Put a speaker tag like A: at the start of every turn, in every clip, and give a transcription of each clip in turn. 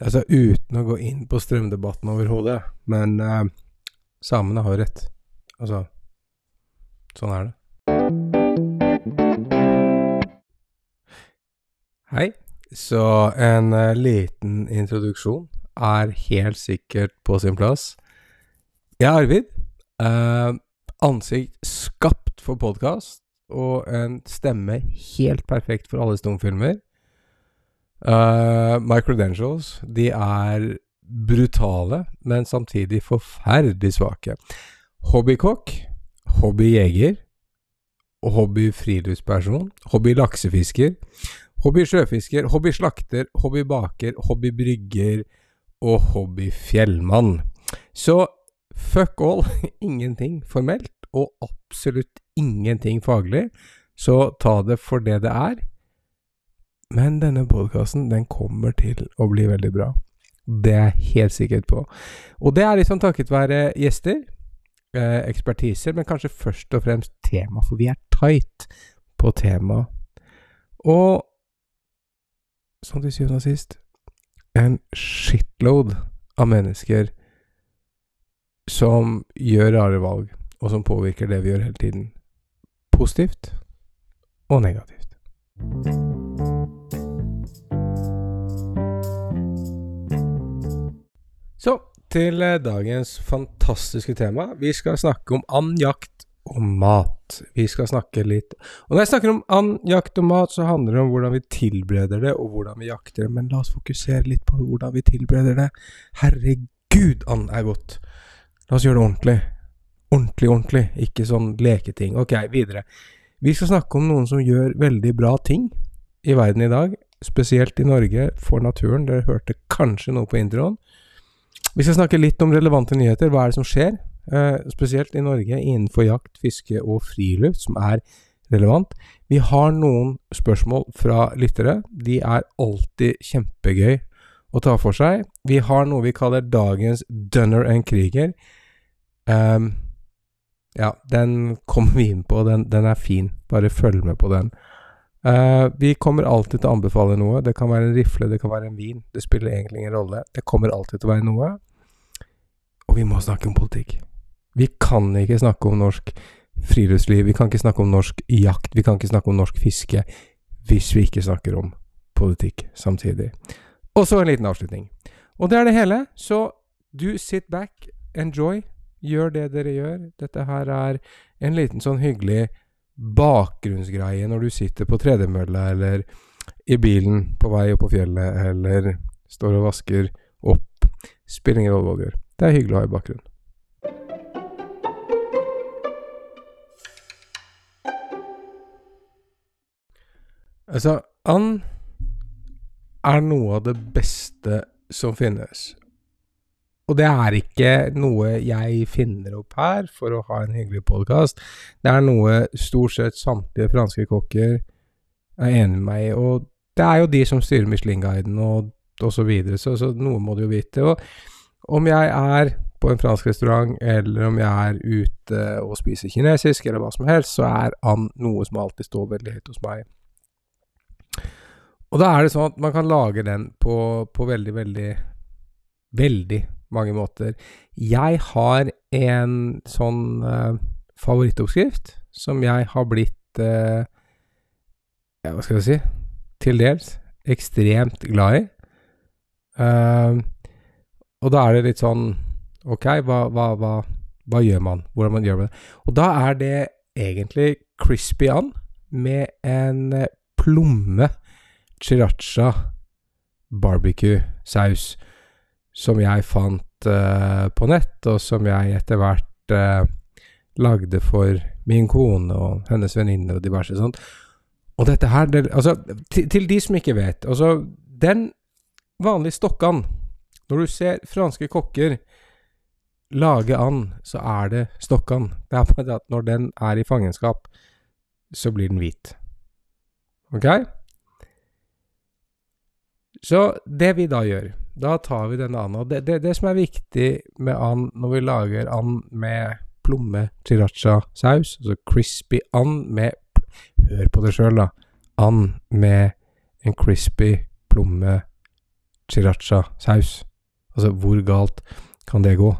A: Altså uten å gå inn på strømdebatten overhodet, men eh, samene har rett. Altså Sånn er det. Hei. Så en eh, liten introduksjon er helt sikkert på sin plass. Jeg er Arvid. eh, ansikt skapt for podkast, og en stemme helt perfekt for alle stumfilmer. Uh, my credentials, de er brutale, men samtidig forferdelig svake. Hobbykokk, hobbyjeger, hobbyfriluftsperson, hobbylaksefisker, hobbysjøfisker, hobbyslakter, hobbybaker, hobbybrygger og hobbyfjellmann. Så fuck all, ingenting formelt, og absolutt ingenting faglig, så ta det for det det er. Men denne podkasten, den kommer til å bli veldig bra. Det er jeg helt sikkert på. Og det er liksom takket være gjester, eh, ekspertiser, men kanskje først og fremst tema, for vi er tight på tema. Og som til syvende og sist en shitload av mennesker som gjør rare valg, og som påvirker det vi gjør hele tiden. Positivt og negativt. Til eh, dagens fantastiske tema. Vi skal snakke om andjakt og mat. Vi skal snakke litt Og når jeg snakker om andjakt og mat, så handler det om hvordan vi tilbereder det, og hvordan vi jakter det. Men la oss fokusere litt på hvordan vi tilbereder det. Herregud, and er godt. La oss gjøre det ordentlig. Ordentlig, ordentlig. Ikke sånn leketing. Ok, videre. Vi skal snakke om noen som gjør veldig bra ting i verden i dag. Spesielt i Norge, for naturen. Dere hørte kanskje noe på introen. Vi skal snakke litt om relevante nyheter. Hva er det som skjer? Eh, spesielt i Norge innenfor jakt, fiske og friluft, som er relevant. Vi har noen spørsmål fra lyttere. De er alltid kjempegøy å ta for seg. Vi har noe vi kaller dagens Dunner and Krieger. Um, ja, den kommer vi inn på. Den, den, er fin. Bare følg med på den. Uh, vi kommer alltid til å anbefale noe. Det kan være en rifle, det kan være en vin. Det spiller egentlig ingen rolle. Det kommer alltid til å være noe. Og vi må snakke om politikk. Vi kan ikke snakke om norsk friluftsliv, vi kan ikke snakke om norsk jakt, vi kan ikke snakke om norsk fiske hvis vi ikke snakker om politikk samtidig. Og så en liten avslutning. Og det er det hele. Så du sit back, enjoy, gjør det dere gjør. Dette her er en liten sånn hyggelig bakgrunnsgreie når du sitter på tredemølla eller i bilen på vei opp på fjellet eller står og vasker opp. Spiller ingen rolle hva du gjør. Det er hyggelig å ha i bakgrunnen. Altså, and er noe av det beste som finnes. Og det er ikke noe jeg finner opp her for å ha en hyggelig podkast. Det er noe stort sett samtlige franske kokker er enig med meg i. Og det er jo de som styrer Michelin-guiden og, og så videre, så, så noe må du jo vite. Og om jeg er på en fransk restaurant, eller om jeg er ute og spiser kinesisk, eller hva som helst, så er and noe som alltid står veldig høyt hos meg. Og da er det sånn at man kan lage den på, på veldig, veldig, veldig mange måter. Jeg har en sånn uh, favorittoppskrift som jeg har blitt uh, ja, hva skal jeg si til dels ekstremt glad i. Uh, og da er det litt sånn Ok, hva, hva, hva, hva gjør man? Hvordan man gjør det? Og da er det egentlig crispy and med en plomme chiracha barbecue-saus som jeg fant uh, på nett, og som jeg etter hvert uh, lagde for min kone og hennes venninner og diverse sånt. Og dette her det, Altså, til, til, de som ikke vet Altså, den vanlige stokkan Når du ser franske kokker lage and, så er det stokkan. Det er bare at når den er i fangenskap, så blir den hvit. Ok? Så det vi da gjør, da tar vi denne and. Og det, det, det, som er viktig med and når vi lager and med plomme chiracha-saus, altså crispy and med Hør på det sjøl, da. And med en crispy plomme chiracha-saus. Altså, hvor galt kan det gå?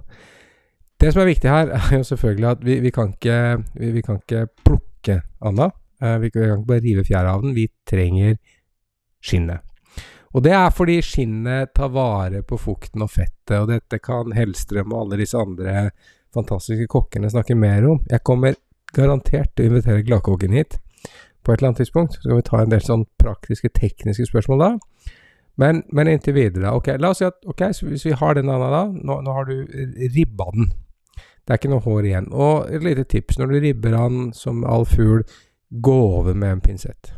A: Det som er viktig her, er jo selvfølgelig at vi, vi, kan, ikke, vi, vi kan ikke plukke anda. Eh, vi, kan ikke bare rive fjæra av den. Vi trenger skinnet. Og det er fordi skinnet tar vare på fukten og fettet, og dette kan Hellstrøm og alle disse andre fantastiske kokkene snakke mer om. Jeg kommer garantert til å invitere Gladkokken hit på et eller annet tidspunkt. Så skal vi ta en del sånn praktiske, tekniske spørsmål da. Men, men inntil videre. Ok, la oss si at ok, hvis vi har den anda da, nå, nå, har du ribba den. Det er ikke noe hår igjen. Og et lite tips, når du ribber den som all fugl, gå over med en pinsett.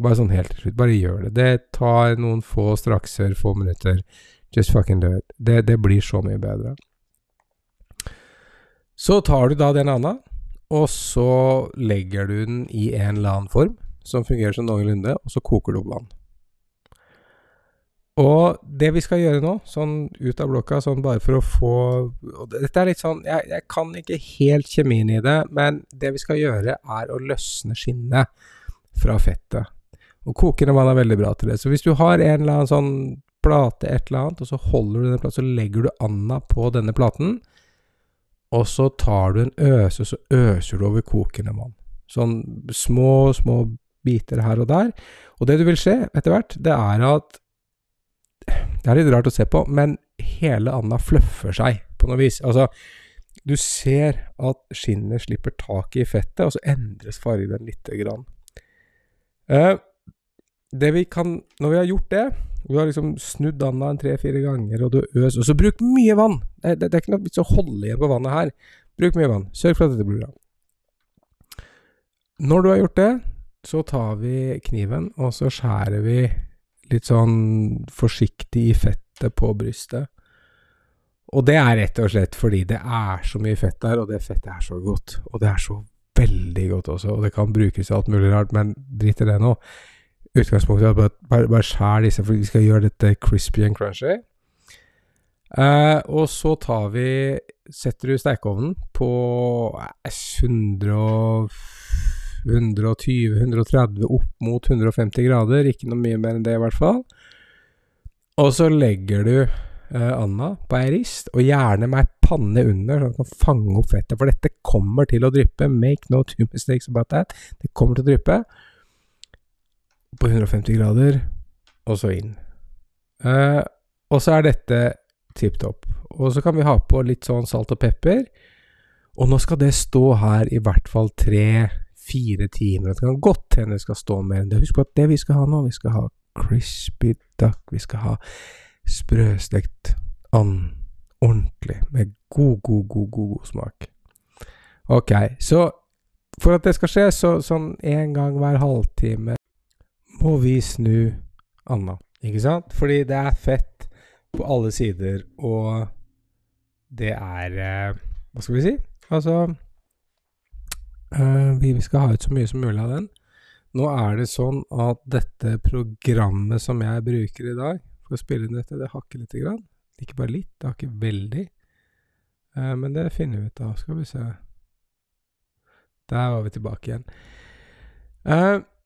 A: Bare sånn helt til slutt. Bare gjør det. Det tar noen få strakser, få minutter. Just fucking do it. Det, det blir så mye bedre. Så tar du da den anda, og så legger du den i en eller annen form som fungerer som noenlunde, og så koker du opp vann. Og det vi skal gjøre nå, sånn ut av blokka, sånn bare for å få og Dette er litt sånn jeg, jeg, kan ikke helt kjemien i det, men det vi skal gjøre, er å løsne skinnet fra fettet. Og kokende vann er veldig bra til det. Så hvis du har en eller annen sånn plate, et eller annet, og så holder du denne platen, så legger du anda på denne platen, og så tar du en øse, og så øser du over kokende vann. Sånn små, små biter her og der. Og det du vil se etter hvert, det er at det er litt rart å se på, men hele anda fluffer seg på noe vis. Altså, du ser at skinnet slipper taket i fettet, og så endres fargen lite grann. Uh, det vi kan Når vi har gjort det, du har liksom snudd anda en tre-fire ganger, og du øser Og så bruk mye vann! Det, det, det er ikke noe vits å holde igjen på vannet her. Bruk mye vann. Sørg for at dette blir bra. Når du har gjort det, så tar vi kniven, og så skjærer vi litt sånn forsiktig i fettet på brystet. Og det er rett og slett fordi det er så mye fett der, og det fettet er så godt. Og det er så veldig godt også, og det kan brukes i alt mulig rart, men drit i det nå. Utgangspunktet er bare, bare, bare skjær disse, for vi skal gjøre dette crispy and crunchy. Uh, og så tar vi Setter du stekeovnen på 120-130 opp mot 150 grader, ikke noe mye mer enn det i hvert fall. Og så legger du uh, anda på ei rist, og gjerne med ei panne under, så du kan fange opp fettet. For dette kommer til å dryppe. Make no two mistakes about that. Det kommer til å dryppe. På 150 grader, og så inn. Eh, og så er dette tipp topp. Og så kan vi ha på litt sånn salt og pepper. Og nå skal det stå her i hvert fall tre fire timer. Det kan godt hende det skal stå mer enn det. Husk på at det vi skal ha nå, vi skal ha crispy duck, vi skal ha sprøstekt and ordentlig, med god, god, god, god, god smak. Ok, så for at det skal skje, så sånn en gang hver halvtime må vi snu Anna, ikke sant? Fordi det er fett på alle sider, og det er eh, Hva skal vi si? Altså Uh, vi skal ha ut så mye som mulig av den. Nå er det sånn at dette programmet som jeg bruker i dag for å spille inn dette, det hakker lite grann. Ikke bare litt, det hakker veldig. Uh, men det finner vi ut av. Skal vi se. Der var vi tilbake igjen.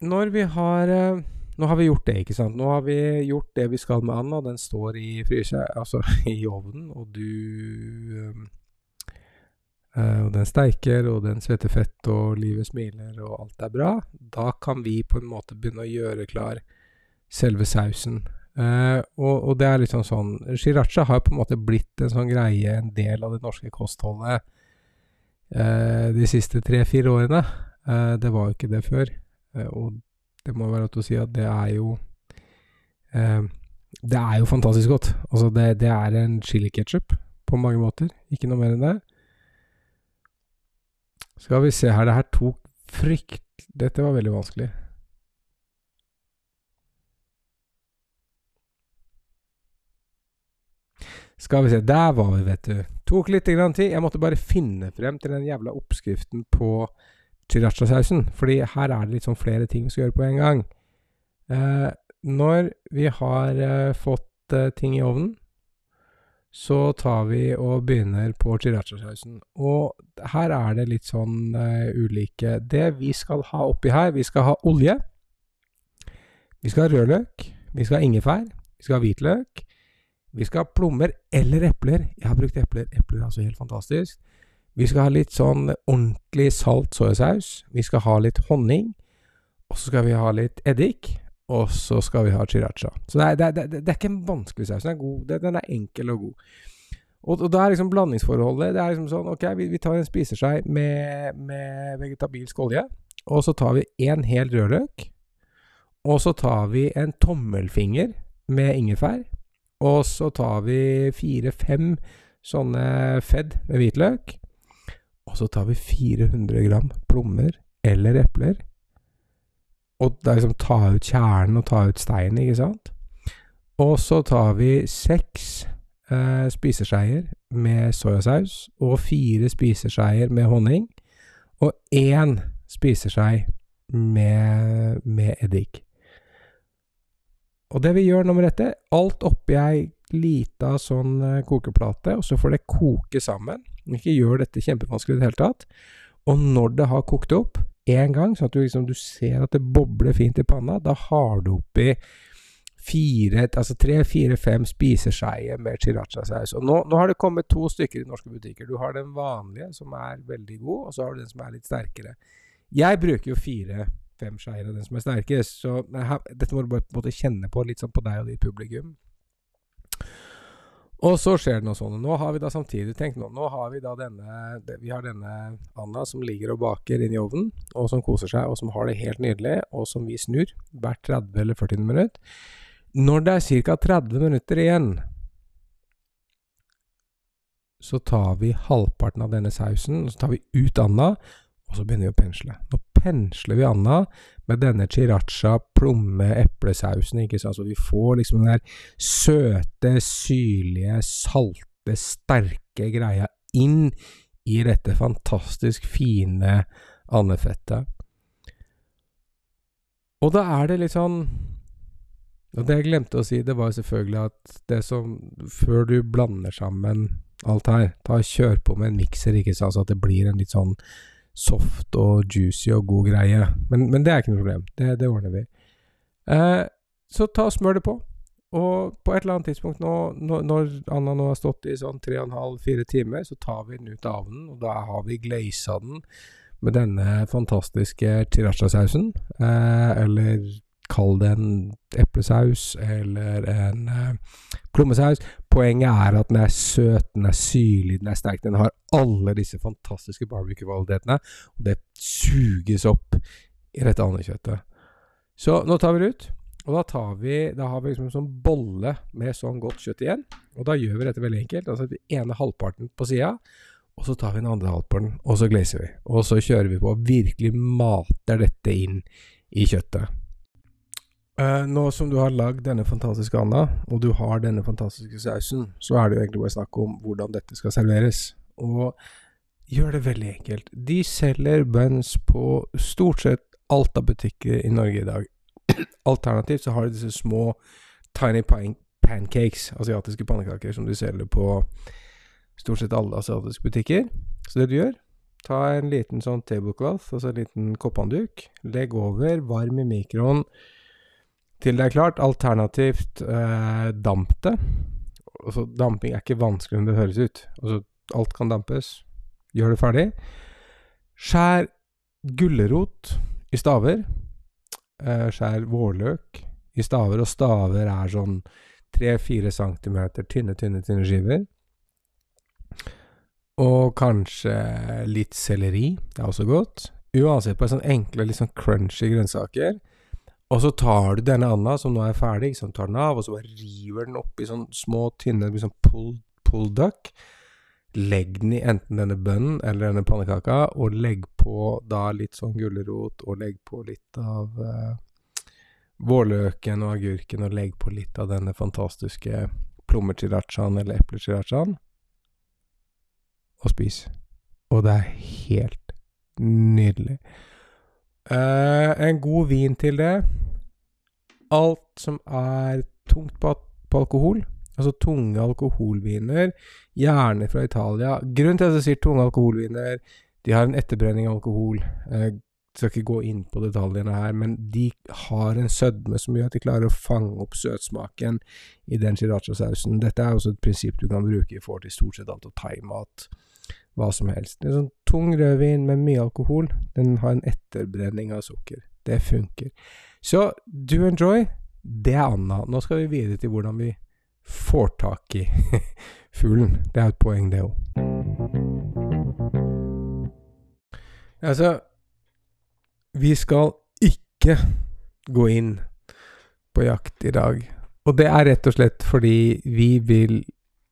A: Uh, når vi har Nå har vi gjort det, ikke sant. Nå har vi gjort det vi skal med Anna. Den står i fryse, altså i ovnen, og du Uh, og den steiker, og den svetter fett, og livet smiler, og alt er bra. Da kan vi på en måte begynne å gjøre klar selve sausen. Uh, og, og, det er liksom sånn sånn Shiracha har på en måte blitt en sånn greie, en del av det norske kostholdet, uh, de siste tre-fire årene. det var jo ikke det før. Og det må være lov å si at det er jo Det er jo fantastisk godt. Altså, det, det er en chili ketchup på mange måter. Ikke noe mer enn det. Skal vi se her, det her tok frykt... Dette var veldig vanskelig. Skal vi se, der var vi, vet du. Tok litt grann tid. Jeg måtte bare finne frem til den jævla oppskriften på chiracha-sausen. Fordi her er det sånn flere ting vi skal gjøre på en gang. Eh, når vi har eh, fått eh, ting i ovnen, så tar vi og begynner på chiracha-sausen. Og her er det litt sånn uh, ulike Det vi skal ha oppi her, vi skal ha olje. Vi skal ha rødløk. Vi skal ha ingefær. Vi skal ha hvitløk. Vi skal ha plommer eller epler. Jeg har brukt epler. Epler er altså helt fantastisk. Vi skal ha litt sånn ordentlig salt soyasaus. Vi skal ha litt honning. Og så skal vi ha litt eddik. Og så skal vi ha chiracha. Så det er, det, er, det, er, ikke en vanskelig saus. Den er god. Den er enkel og god. Og, og da er liksom blandingsforholdet Det er liksom sånn Ok, vi, vi tar en spiseskje med, med vegetabilsk olje. Og så tar vi en hel rødløk. Og så tar vi en tommelfinger med ingefær. Og så tar vi fire-fem sånne fedd med hvitløk. Så tar vi 400 gram plommer eller epler. Og det er liksom ta ut kjernen og ta ut steinen, ikke sant? Og så tar vi seks eh, spiseskeier med soyasaus og fire spiseskeier med honning. Og én spiseskei med, med eddik. Og det vi gjør nummer ett, alt oppi ei lita sånn eh, kokeplate, og så får det koke sammen. Ikke gjør dette kjempevanskelig i det hele tatt. Og når det har kokt opp én gang, sånn at du, liksom, du ser at det bobler fint i panna, da har du oppi fire, altså tre, fire, fem spiseskeier med chiracha-saus. Og nå, nå, har det kommet to stykker i norske butikker. Du har den vanlige, som er veldig god, og så har du den som er litt sterkere. Jeg bruker jo fire fem skeier av den som er sterkest. Så her, dette må du bare på en måte kjenne på, litt sånn på deg og ditt publikum. Og så skjer det noe sånt. Nå har vi da samtidig tenkt nå, nå har vi da denne Vi har denne Anna som ligger og baker inni ovnen, og som koser seg, og som har det helt nydelig, og som vi snur hvert 30 eller 40 minutt. Når det er ca. 30 minutter igjen, så tar vi halvparten av denne sausen, og så tar vi ut Anna, og så begynner vi å pensle. Nå pensler vi Anna med denne chiracha plomme-eplesausen, ikke sant, så vi får liksom den der søte, syrlige, salte, sterke greia inn i dette fantastisk fine andefettet. Og da er det litt sånn Og det jeg glemte å si, det var selvfølgelig at det som Før du blander sammen alt her, ta kjør på med en mikser, ikke sant, så at det blir en litt sånn soft og juicy og god greie. Men, men det er ikke noe problem. Det, det ordner vi. Eh, så ta og smør det på. Og på et eller annet tidspunkt nå, når Anna nå har stått i sånn tre og en halv, fire timer, så tar vi den ut av ovnen, og da har vi glaisa den med denne fantastiske chiracha-sausen. Eh, eller kall det en eplesaus eller en eh, plommesaus. Poenget er at den er søt, den er syrlig, den er sterk. Den har alle disse fantastiske barbecue-kvalitetene, og det suges opp i dette andekjøttet. Så nå tar vi det ut. Og da tar vi Da har vi liksom en sånn bolle med sånn godt kjøtt igjen. Og da gjør vi dette veldig enkelt. Altså den ene halvparten på sida, og så tar vi den andre halvparten, og så glazer vi. Og så kjører vi på og virkelig mater dette inn i kjøttet. Uh, nå som du har lagd denne fantastiske anda, og du har denne fantastiske sausen, så er det jo egentlig bare snakk om hvordan dette skal serveres. Og gjør det veldig enkelt. De selger buns på stort sett alt av butikker i Norge i dag. Alternativt så har de disse små tiny pancakes, asiatiske pannekaker, som de selger på stort sett alle asiatiske butikker. Så det du gjør, ta en liten sånn tablecloth, altså en liten koppandduk, legg over, varm i mikroen til det er klart. Alternativt eh, damp det. Altså, damping er ikke vanskeligere enn det høres ut. Altså, alt kan dampes. Gjør det ferdig. Skjær gulrot i staver. Eh, skjær vårløk i staver, og staver er sånn 3-4 centimeter tynne, tynne, tynne skiver. Og kanskje litt selleri. Det er også godt. Uansett på sånn enkle, litt sånn crunchy grønnsaker og så tar du denne anda, som nå er ferdig, som tar den av, og så bare river den opp i sånn små, tynne liksom pull, pull duck. Legg den i enten denne bønnen eller denne pannekaka, og legg på da litt sånn gulrot, og legg på litt av eh, vårløken og agurken, og legg på litt av denne fantastiske plommechirachaen eller eplechirachaen, og spis. Og det er helt nydelig. Uh, en god vin til det. Alt som er tungt på, på, alkohol, altså tunge alkoholviner, gjerne fra Italia. Grunnen til at jeg sier tunge alkoholviner, de har en etterbrenning av alkohol. Jeg skal ikke gå inn på detaljene her, men de har en sødme som gjør at de klarer å fange opp søtsmaken i den sriracha-sausen. Dette er også et prinsipp du kan bruke i forhold til stort sett alt av thaimat, hva som helst. En sånn tung rødvin med mye alkohol, den har en etterbrenning av sukker. Det funker. Så do enjoy. Det er Anna. Nå skal vi videre til hvordan vi får tak i fuglen. Det er et poeng, det òg. Altså, vi skal ikke gå inn på jakt i dag. Og det er rett og slett fordi vi vil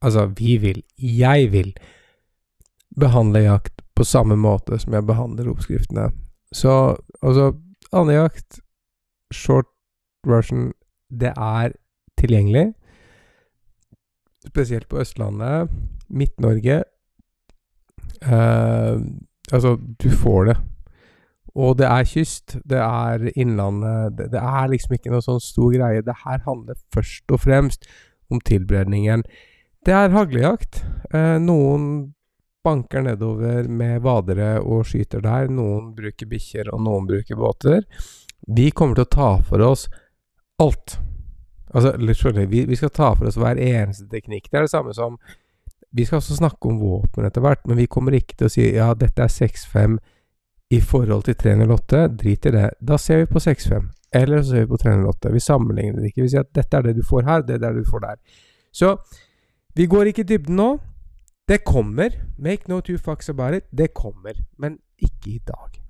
A: Altså, vi vil, jeg vil, behandle jakt på samme måte som jeg behandler oppskriftene. Så altså, andejakt, short version, det er tilgjengelig. Spesielt på Østlandet, Midt-Norge. Uh, altså, du får det. Og det er kyst, det er innlandet det, det, er liksom ikke noe sånn stor greie. Det her handler først og fremst om tilberedningen. Det er haglejakt. Eh, noen banker nedover med vadere og skyter der. Noen bruker bikkjer, og noen bruker båter. Vi kommer til å ta for oss alt. Altså, vi, vi skal ta for oss hver eneste teknikk. Det er det samme som Vi skal også snakke om våpen etter hvert, men vi kommer ikke til å si ja, dette er 6-5 i forhold til 308, drit i det. Da ser vi på 6-5. Eller så ser vi på 308. Vi sammenligner det ikke. Vi sier at dette er det du får her, det er det du får der. Så vi går ikke i dybden nå. Det kommer. Make no two fucks about it. Det kommer. Men ikke i dag.